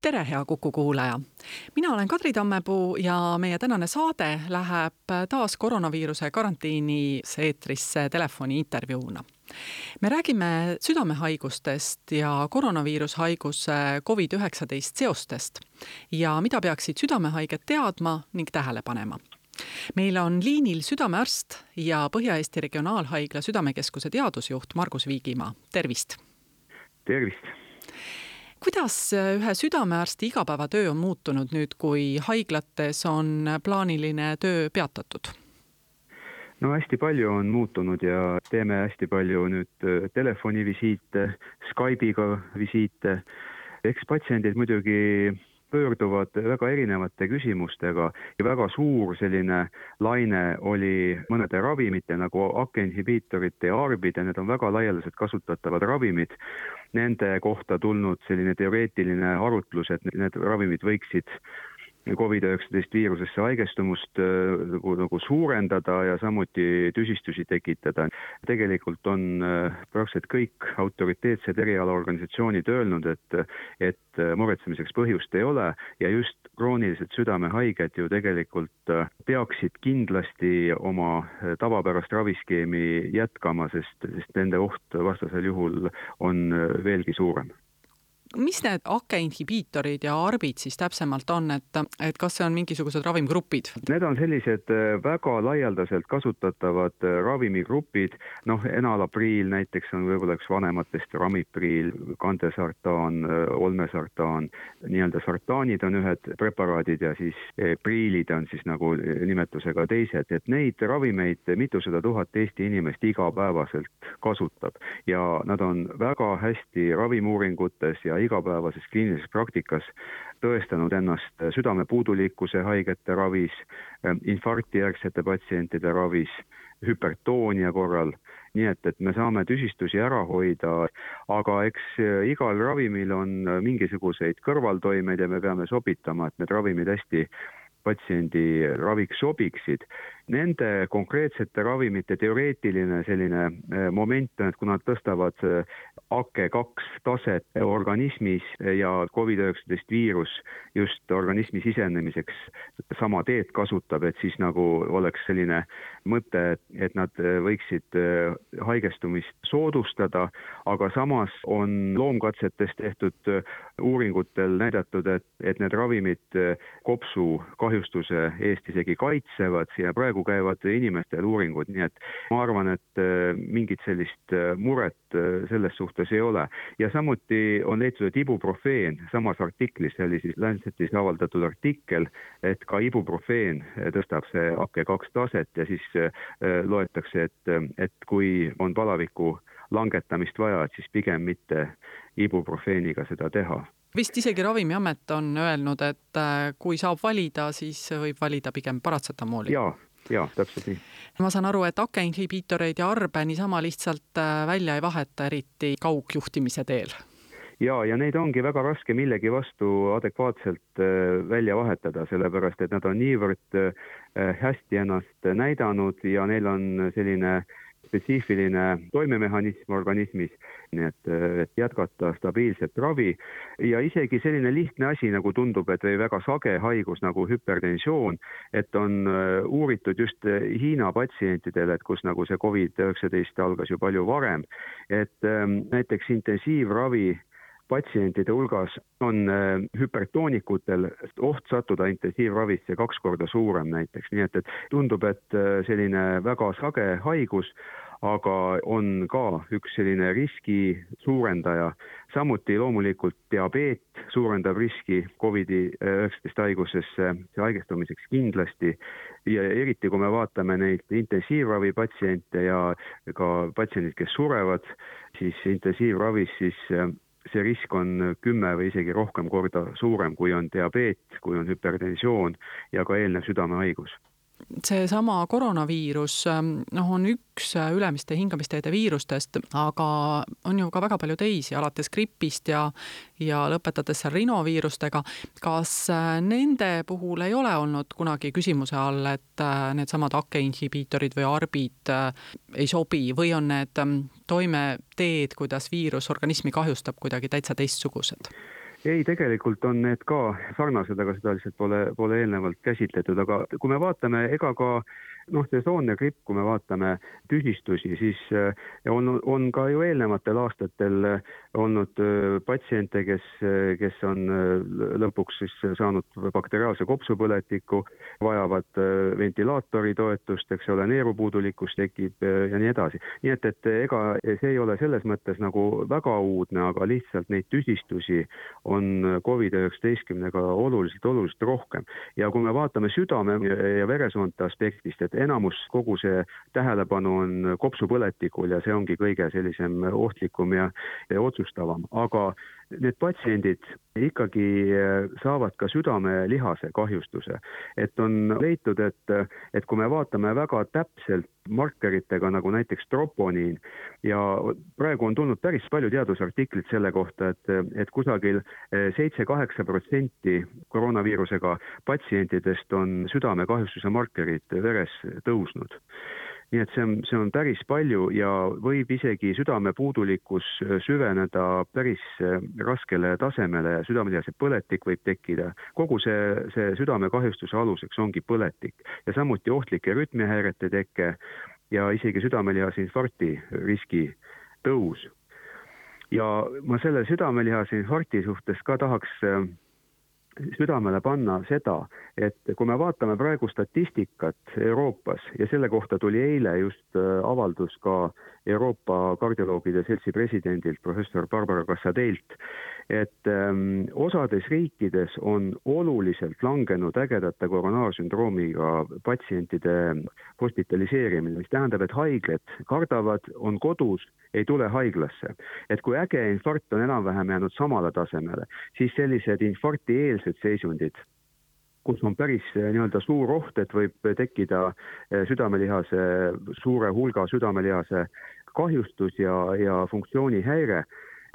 tere, hea Kuku kuulaja! mina olen Kadri Tammepuu ja meie tänane saade läheb taas koroonaviiruse karantiinis eetrisse telefoni intervjuuna. me räägime südamehaigustest ja koroonaviirushaiguse Covid-19 seostest ja mida peaksid südamehaiged teadma ning tähele panema meil on liinil südamearst ja Põhja-Eesti Regionaalhaigla Südamekeskuse teadusjuht Margus Viigimaa, tervist! tervist! Kuidas äh, ühe südamearsti igapäevatöö on muutunud nüüd, kui haiglates on plaaniline töö peatatud? no hästi palju on muutunud ja teeme hästi palju nüüd äh, telefonivisiite, Skype'iga visiite. eks patsiendid muidugi pöörduvad väga erinevate küsimustega ja väga suur selline laine oli mõnede ravimite nagu AK-inhibiitorite ja ARB-id ja need on väga laialdaselt kasutatavad ravimid. Nende kohta tulnud selline teoreetiline arutlus, et need ravimid võiksid Covid-19 viirusesse haigestumust äh, nagu, nagu suurendada ja samuti tüsistusi tekitada. tegelikult on äh, praktiliselt kõik autoriteetsed erialaorganisatsioonid öelnud, et, et muretsemiseks põhjust ei ole ja just kroonilised südamehaiged ju tegelikult äh, peaksid kindlasti oma tavapärast raviskeemi jätkama, sest, sest nende oht vastasel juhul on veelgi suurem mis need AKE inhibiitorid ja ARBid siis täpsemalt on, et, et kas see on mingisugused ravimgrupid? Need on sellised äh, väga laialdaselt kasutatavad äh, ravimigrupid, noh, enalapriil näiteks on võib-olla üks vanematest, ramipriil, kandesartaan, äh, olmesartaan, nii-öelda sartaanid on ühed preparaadid ja siis priilid on siis nagu nimetusega teised, et neid ravimeid mitusada tuhat Eesti inimest igapäevaselt kasutab. Ja nad on väga hästi ravimuuringutes ja igapäevases kliinilises praktikas tõestanud ennast südamepuudulikkuse haigete ravis, infarktijärgsete patsientide ravis, hüpertoonia korral, nii et, et me saame tüsistusi ära hoida, aga eks igal ravimil on mingisuguseid kõrvaltoimeid ja me peame sobitama, et need ravimid hästi patsiendi raviks sobiksid. Nende konkreetsete ravimite teoreetiline selline äh, moment et kui nad tõstavad äh, AKE2 taset organismis ja Covid-19 viirus just organismi sisenemiseks sama teed kasutab, et siis nagu oleks selline mõte, et nad äh, võiksid haigestumist soodustada, aga samas on loomkatsetes tehtud uuringutel näidatud, et, et need ravimid kopsu kahjustuse eest isegi kaitsevad ja praegu käivad inimestel uuringud, nii et ma arvan, et äh, mingit sellist äh, muret selles suhtes ei ole. ja samuti on leitud, et ibuprofeen, samas artiklis, see oli siis Lancetis avaldatud artikkel, et ka ibuprofeen tõstab see AK2 taset ja siis loetakse, et, et kui on palaviku langetamist vaja, et siis pigem mitte ibuprofeeniga seda teha vist isegi Ravimiamet on öelnud, et äh, kui saab valida, siis võib valida pigem paratsetamooli. jaa, jaa, täpselt nii. ma saan aru, et AKE inhibiitoreid ja arbe niisama lihtsalt äh, välja ei vaheta, eriti kaugjuhtimise teel ja, ja neid ongi väga raske millegi vastu adekvaatselt äh, välja vahetada, sellepärast et nad on niivõrd hästi ennast näidanud ja neil on selline spetsiifiline toimemehhanism organismis, nii et, et jätkata stabiilset ravi. Ja isegi selline lihtne asi, nagu tundub, et või väga sage haigus nagu hüpertensioon, et on äh, uuritud just Hiina patsientidel, et kus nagu see Covid-19 algas ju palju varem, et näiteks intensiivravi patsientide hulgas on äh, hüpertoonikutel oht sattuda intensiivravisse kaks korda suurem näiteks, nii et, et tundub, et äh, selline väga sage haigus, aga on ka üks selline riski suurendaja. samuti loomulikult diabeet suurendab riski Covidi-19 haigusesse haigestumiseks kindlasti ja eriti, kui me vaatame neid intensiivravipatsiente ja ka patsiendid, kes surevad, siis intensiivravis siis äh, see risk on kümme või isegi rohkem korda suurem, kui on diabeet, kui on hüpertensioon ja ka eelnev südamehaigus seesama koroonaviirus noh, on üks ülemiste hingamisteede viirustest, aga on ju ka väga palju teisi, alates gripist ja ja lõpetades seal rinoviirustega. kas nende puhul ei ole olnud kunagi küsimuse all, et needsamad hakkeinhibiitorid või arbid ei sobi või on need toimeteed, kuidas viirus organismi kahjustab, kuidagi täitsa teistsugused? Ei, tegelikult on need ka sarnased, aga seda lihtsalt pole, pole eelnevalt käsitletud, aga kui me vaatame, ega ka noh, sesoonne gripp, kui me vaatame tüsistusi, siis äh, on, on ka ju eelnevatel aastatel olnud patsiente, kes, kes on lõpuks siis saanud bakteriaalse kopsupõletiku, vajavad ventilaatori toetust, eks ole, neerupuudulikkus tekib ja nii edasi. nii et, et ega see ei ole selles mõttes nagu väga uudne, aga lihtsalt neid tüsistusi on Covid-19-ga oluliselt, oluliselt rohkem. ja kui me vaatame südame ja veresoonte aspektist, et enamus, kogu see tähelepanu on kopsupõletikul ja see ongi kõige sellisem ohtlikum ja, ja otsustavam, aga need patsiendid ikkagi eh, saavad ka südamelihase kahjustuse. et on leitud, et, et kui me vaatame väga täpselt markeritega, nagu näiteks troponiin ja praegu on tulnud päris palju teadusartiklit selle kohta, et, et kusagil eh, seitse-kaheksa protsenti koroonaviirusega patsientidest on südamekahjustuse markerid veres tõusnud nii et see on, see on päris palju ja võib isegi südamepuudulikkus süveneda päris äh, raskele tasemele ja südamelihase põletik võib tekkida. kogu see, see südamekahjustuse aluseks ongi põletik ja samuti ohtlike rütmihäirete teke ja isegi südamelihase infarkti riski tõus. ja ma selle südamelihase infarkti suhtes ka tahaks äh, südamele panna seda, et kui me vaatame praegu statistikat Euroopas ja selle kohta tuli eile just äh, avaldus ka Euroopa Kardioloogide Seltsi presidendilt, professor Barbara Cassadeilt, et ähm, osades riikides on oluliselt langenud ägedate koronaarsündroomiga patsientide hospitaliseerimine, mis tähendab, et haiglad kardavad, on kodus, ei tule haiglasse. et kui äge infarkt on enam-vähem jäänud samale tasemele, siis sellised infarktieelsed seisundid kus on päris eh, nii-öelda suur oht, et võib tekkida eh, südamelihase, suure hulga südamelihase kahjustus ja, ja funktsioonihäire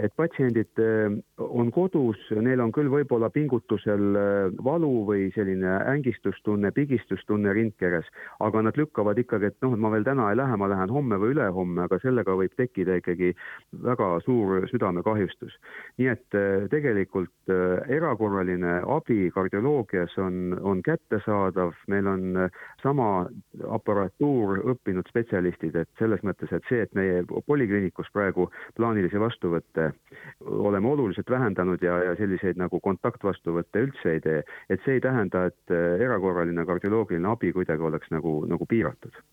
et patsiendid äh, on kodus, neil on küll võib-olla pingutusel äh, valu või selline ängistustunne, pigistustunne rindkeres, aga nad lükkavad ikkagi, et noh, et ma veel täna ei lähe, ma lähen homme või ülehomme, aga sellega võib tekkida ikkagi väga suur südamekahjustus. nii et äh, tegelikult erakorraline abi kardioloogias on, on kättesaadav, meil on sama aparatuur õppinud spetsialistid, et selles mõttes, et see, et meie polikliinikus praegu plaanilisi vastuvõtte oleme oluliselt vähendanud ja, ja selliseid nagu kontaktvastuvõtte üldse ei tee, et see ei tähenda, et äh, erakorraline kardioloogiline abi kuidagi oleks nagu, nagu piiratud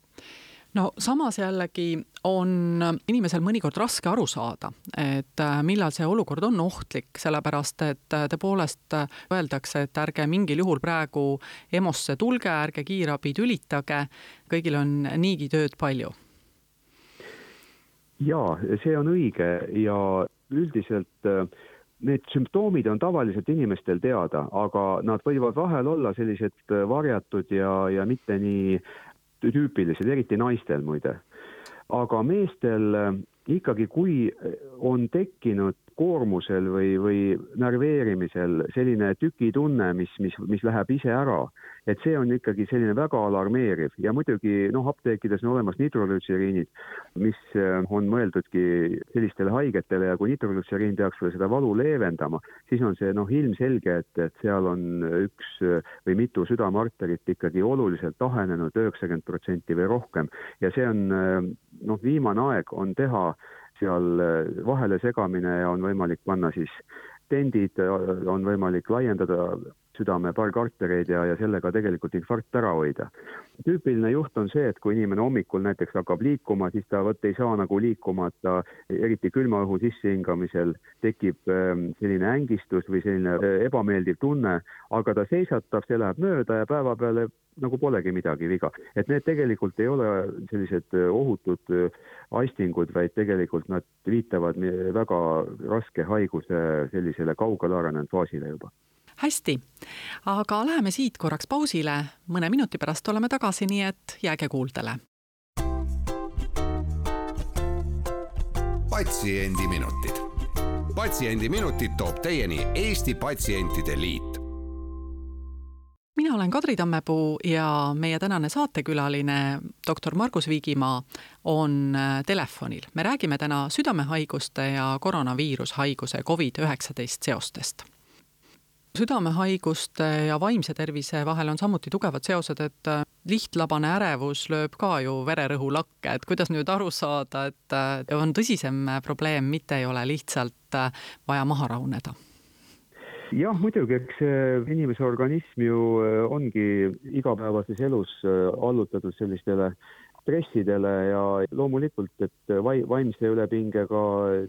no samas jällegi on inimesel mõnikord raske aru saada, et äh, millal see olukord on ohtlik, sellepärast et äh, tõepoolest öeldakse, et ärge mingil juhul praegu EMO-sse tulge, ärge kiirabi tülitage, kõigil on niigi tööd palju. jaa, see on õige ja üldiselt äh, need sümptoomid on tavaliselt inimestel teada, aga nad võivad vahel olla sellised äh, varjatud ja, ja mitte nii tüüpilised, eriti naistel muide. aga meestel äh, ikkagi, kui on tekkinud koormusel või, või närveerimisel selline tükitunne, mis, mis, mis läheb ise ära, et see on ikkagi selline väga alarmeeriv. Ja muidugi noh, apteekides on olemas nitrolütseriinid, mis äh, on mõeldudki sellistele haigetele ja kui nitrolütseriin peaks veel seda valu leevendama, siis on see noh, ilmselge, et, et seal on üks äh, või mitu südamearterit ikkagi oluliselt ahenenud, üheksakümmend protsenti või rohkem. Ja see on äh, noh, viimane aeg on teha seal äh, vahele segamine ja on võimalik panna siis tendid, äh, on võimalik laiendada südame pargartereid ja, ja sellega tegelikult infarkt ära hoida. tüüpiline juht on see, et kui inimene hommikul näiteks hakkab liikuma, siis ta vot ei saa nagu liikuma, et ta eriti külma õhu sissehingamisel tekib ähm, selline ängistus või selline äh, ebameeldiv tunne, aga ta seisatab, see läheb mööda ja päeva peale nagu polegi midagi viga. et need tegelikult ei ole sellised äh, ohutud aistingud, vaid tegelikult nad viitavad väga raske haiguse sellisele kaugele arenenud faasile juba hästi, aga läheme siit korraks pausile, mõne minuti pärast oleme tagasi, nii et jääge kuuldele. patsiendiminutid. patsiendiminutid toob teieni Eesti Patsientide Liit mina olen Kadri Tammepuu ja meie tänane saatekülaline, doktor Margus Viigimaa on äh, telefonil. me räägime täna südamehaiguste ja koroonaviirushaiguse Covid-19 seostest südamehaiguste ja vaimse tervise vahel on samuti tugevad seosed, et äh, lihtlabane ärevus lööb ka ju vererõhu lakke, et kuidas nüüd aru saada, et äh, on tõsisem probleem, mitte ei ole lihtsalt vaja maha rahuneda jah, muidugi, eks inimese organism ju äh, ongi igapäevases elus äh, allutatud sellistele stressidele ja loomulikult, et vai-, vaimse ülepingega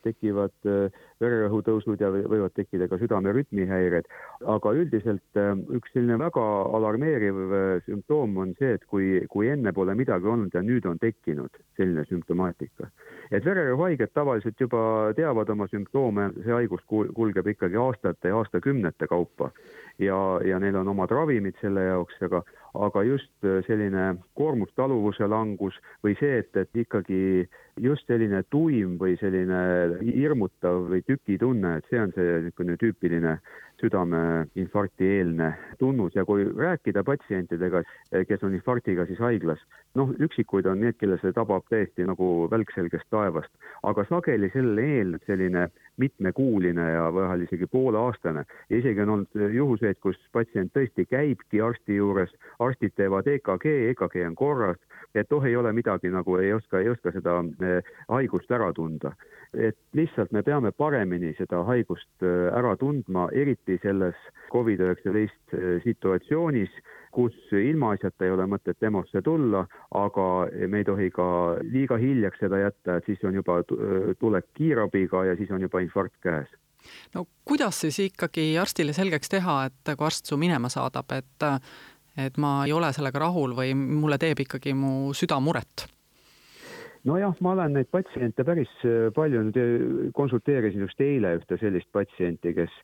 tekivad äh, vererõhu tõusud ja võivad tekkida ka südamerütmihäired. aga üldiselt üks selline väga alarmeeriv sümptoom on see, et kui, kui enne pole midagi olnud ja nüüd on tekkinud selline sümptomaatika et vererõhuhaiged tavaliselt juba teavad oma sümptoome, see haigus kulgeb ikkagi aastate ja aastakümnete kaupa ja, ja neil on omad ravimid selle jaoks, aga, aga just selline koormustaluvuse langus või see, et, et ikkagi just selline tuim või selline hirmutav või tükitunne, et see on see niisugune tüüpiline südameinfarkti eelne tunnus. Ja kui rääkida patsientidega, kes on infarktiga siis haiglas, noh, üksikuid on need, kelle see tabab täiesti nagu välk selgest taevast, aga sageli sellele eelneb selline mitmekuuline ja vahel isegi pooleaastane. Ja isegi on olnud juhuseid, kus patsient tõesti käibki arsti juures, arstid teevad EKG, EKG on korras, et oh, ei ole midagi nagu ei oska, ei oska seda eh, haigust ära tunda. et lihtsalt me peame paremini seda haigust eh, ära tundma, eriti selles Covid-19 eh, situatsioonis, kus ilmaasjata ei ole mõtet EMO-sse tulla, aga me ei tohi ka liiga hiljaks seda jätta, et siis on juba tulek kiirabiga ja siis on juba infarkt käes no kuidas siis ikkagi arstile selgeks teha, et kui arst su minema saadab, et et ma ei ole sellega rahul või mulle teeb ikkagi mu süda muret? Nojah, ma olen neid patsiente päris äh, palju nüüd äh, konsulteerisin just eile ühte sellist patsienti, kes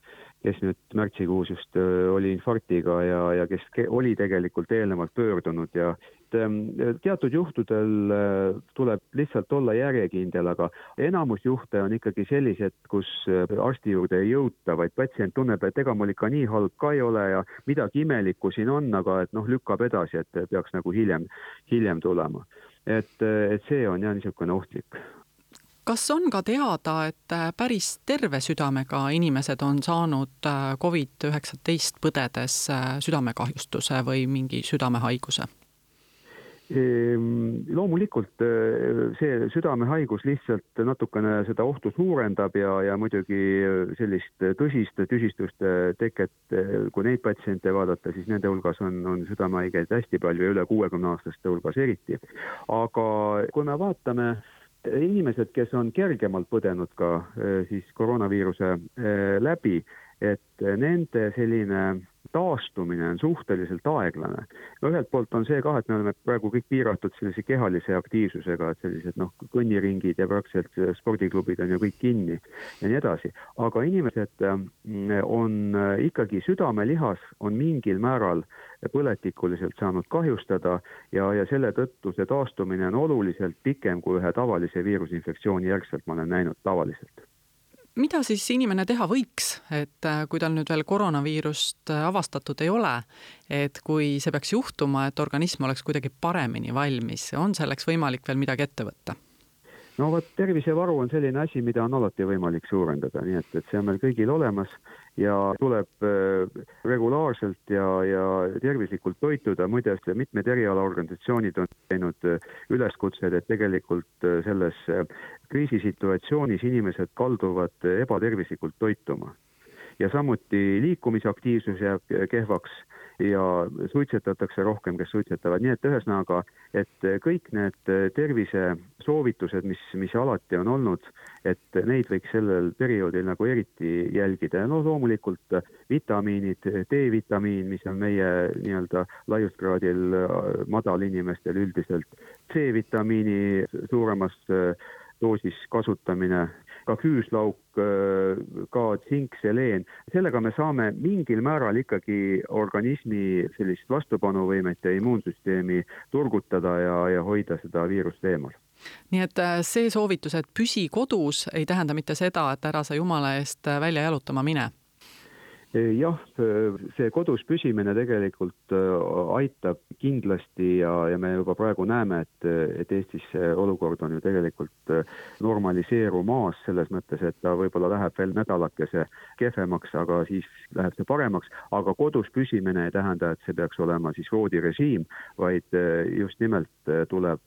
kes nüüd märtsikuus just äh, oli infarktiga ja, ja kes oli tegelikult eelnevalt pöördunud ja ähm, teatud juhtudel äh, tuleb lihtsalt olla järjekindel, aga enamus juhte on ikkagi sellised, kus äh, arsti juurde ei jõuta, vaid patsient tunneb, et ega mul ikka nii halb ka ei ole ja midagi imelikku siin on, aga et noh, lükkab edasi, et peaks nagu hiljem, hiljem tulema. et, et see on jah niisugune ohtlik kas on ka teada, et äh, päris terve südamega inimesed on saanud äh, Covid-19 põdedes äh, südamekahjustuse või mingi südamehaiguse? Ehm, loomulikult see südamehaigus lihtsalt natukene seda ohtu suurendab ja, ja muidugi sellist tõsist tüsistuste teket, kui neid patsiente vaadata, siis nende hulgas on, on südamehaigeid hästi palju ja üle kuuekümne aastaste hulgas eriti. aga kui me vaatame inimesed, kes on kergemalt põdenud ka eh, siis koroonaviiruse eh, läbi, et nende selline taastumine on suhteliselt aeglane. no ühelt poolt on see kah, et me oleme praegu kõik piiratud sellise kehalise aktiivsusega, et sellised noh, kõnniringid ja praktiliselt spordiklubid on ju kõik kinni ja nii edasi, aga inimesed mm, on ikkagi südamelihas on mingil määral põletikuliselt saanud kahjustada ja, ja selle tõttu see taastumine on oluliselt pikem kui ühe tavalise viirusinfektsiooni järgselt ma olen näinud tavaliselt mida siis inimene teha võiks, et äh, kui tal nüüd veel koroonaviirust äh, avastatud ei ole, et kui see peaks juhtuma, et organism oleks kuidagi paremini valmis, on selleks võimalik veel midagi ette võtta? No vot, tervisevaru on selline asi, mida on alati võimalik suurendada, nii et, et see on meil kõigil olemas ja tuleb äh, regulaarselt ja, ja tervislikult toituda, muide mitmed erialaorganisatsioonid on teinud äh, üleskutsed, et tegelikult äh, selles kriisisituatsioonis inimesed kalduvad ebatervislikult toituma. ja samuti liikumisaktiivsus jääb kehvaks ja suitsetatakse rohkem, kes suitsetavad, nii et ühesõnaga, et kõik need tervisesoovitused, mis, mis alati on olnud, et neid võiks sellel perioodil nagu eriti jälgida. Ja no loomulikult vitamiinid, D-vitamiin, mis on meie nii-öelda laiuskraadil madal inimestel üldiselt, C-vitamiini suuremas doosis kasutamine ka küüslauk, ka tsink, seleen, sellega me saame mingil määral ikkagi organismi sellist vastupanuvõimet ja immuunsüsteemi turgutada ja, ja hoida seda viirust eemal. Nii et see soovitus, et püsi kodus, ei tähenda mitte seda, et ära sa jumala eest välja jalutama mine jah, see kodus püsimine tegelikult äh, aitab kindlasti ja, ja me juba praegu näeme, et, et Eestis see olukord on ju tegelikult äh, normaliseerumas selles mõttes, et ta võib-olla läheb veel nädalakese kehvemaks, aga siis läheb see paremaks, aga kodus püsimine ei tähenda, et see peaks olema siis voodirežiim, vaid äh, just nimelt tuleb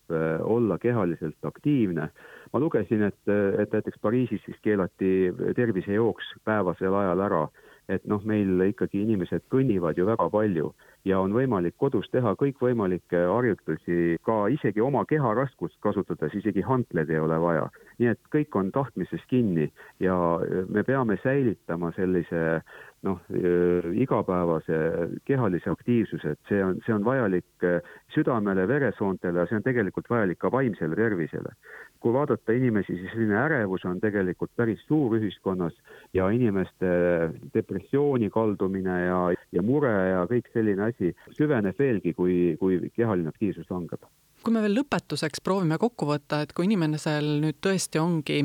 olla kehaliselt aktiivne. Ma lugesin, et, et näiteks Pariisis siis keelati tervisejooks päevasel ajal ära et noh, meil ikkagi inimesed kõnnivad ju väga palju ja on võimalik kodus teha kõikvõimalikke harjutusi, ka isegi oma keharaskust kasutades, isegi hantleid ei ole vaja. Nii et kõik on tahtmises kinni ja me peame säilitama sellise noh, igapäevase kehalise aktiivsuse, et see on, see on vajalik südamele, veresoontele ja see on tegelikult vajalik ka vaimsele tervisele. Kui vaadata inimesi, siis selline ärevus on tegelikult päris suur ühiskonnas ja inimeste depressiooni kaldumine ja, ja mure ja kõik selline asi süveneb veelgi, kui, kui kehaline aktiivsus langeb kui me veel lõpetuseks proovime kokku võtta, et kui inimesel nüüd tõesti ongi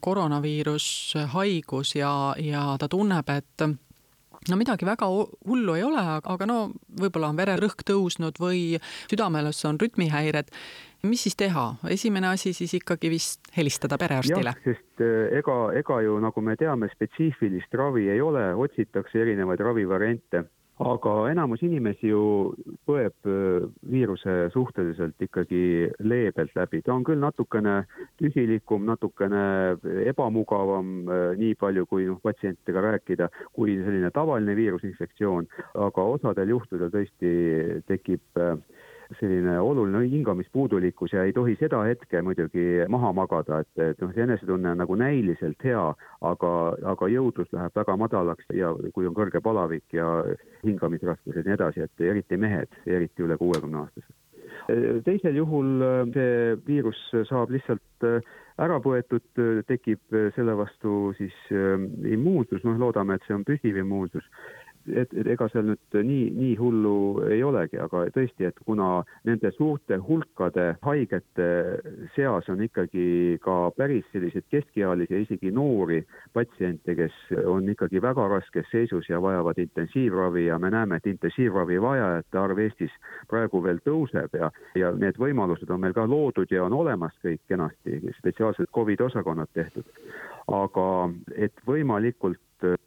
koroonaviirus haigus ja, ja ta tunneb, et no midagi väga hullu ei ole, aga no võib-olla on vererõhk tõusnud või südameles on rütmihäired. mis siis teha, esimene asi siis ikkagi vist helistada perearstile? jah, sest eh, ega, ega ju nagu me teame, spetsiifilist ravi ei ole, otsitakse erinevaid ravivariante aga enamus inimesi ju põeb viiruse suhteliselt ikkagi leebelt läbi, ta on küll natukene tühilikum, natukene ebamugavam, nii palju kui noh, patsientidega rääkida, kui selline tavaline viirusinfektsioon, aga osadel juhtudel tõesti tekib selline oluline hingamispuudulikkus ja ei tohi seda hetke muidugi maha magada, et, et noh, see enesetunne on nagu näiliselt hea, aga, aga jõudlus läheb väga madalaks ja kui on kõrge palavik ja hingamisraskused ja nii edasi, et eriti mehed, eriti üle kuuekümne aastased. teisel juhul see viirus saab lihtsalt ära põetud, tekib selle vastu siis immuunsus, noh, loodame, et see on püsiv immuunsus et, et ega seal nüüd nii, nii hullu ei olegi, aga tõesti, et kuna nende suurte hulkade haigete seas on ikkagi ka päris selliseid keskealisi ja isegi noori patsiente, kes on ikkagi väga raskes seisus ja vajavad intensiivravi ja me näeme, et intensiivravi vajajate arv Eestis praegu veel tõuseb ja, ja need võimalused on meil ka loodud ja on olemas kõik kenasti, spetsiaalsed Covidi osakonnad tehtud. aga et võimalikult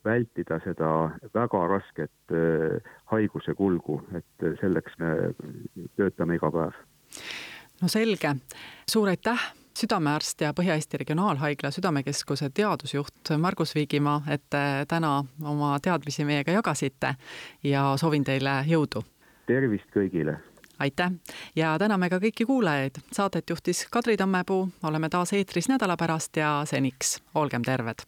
vältida seda väga rasket äh, haiguse kulgu, et selleks me töötame iga päev. no selge, suur aitäh, südamearst ja Põhja-Eesti Regionaalhaigla Südamekeskuse teadusjuht Margus Viigimaa, et te täna oma teadmisi meiega jagasite ja soovin teile jõudu! tervist kõigile! aitäh ja täname ka kõiki kuulajaid, saadet juhtis Kadri Tammepuu, oleme taas eetris nädala pärast ja seniks olgem terved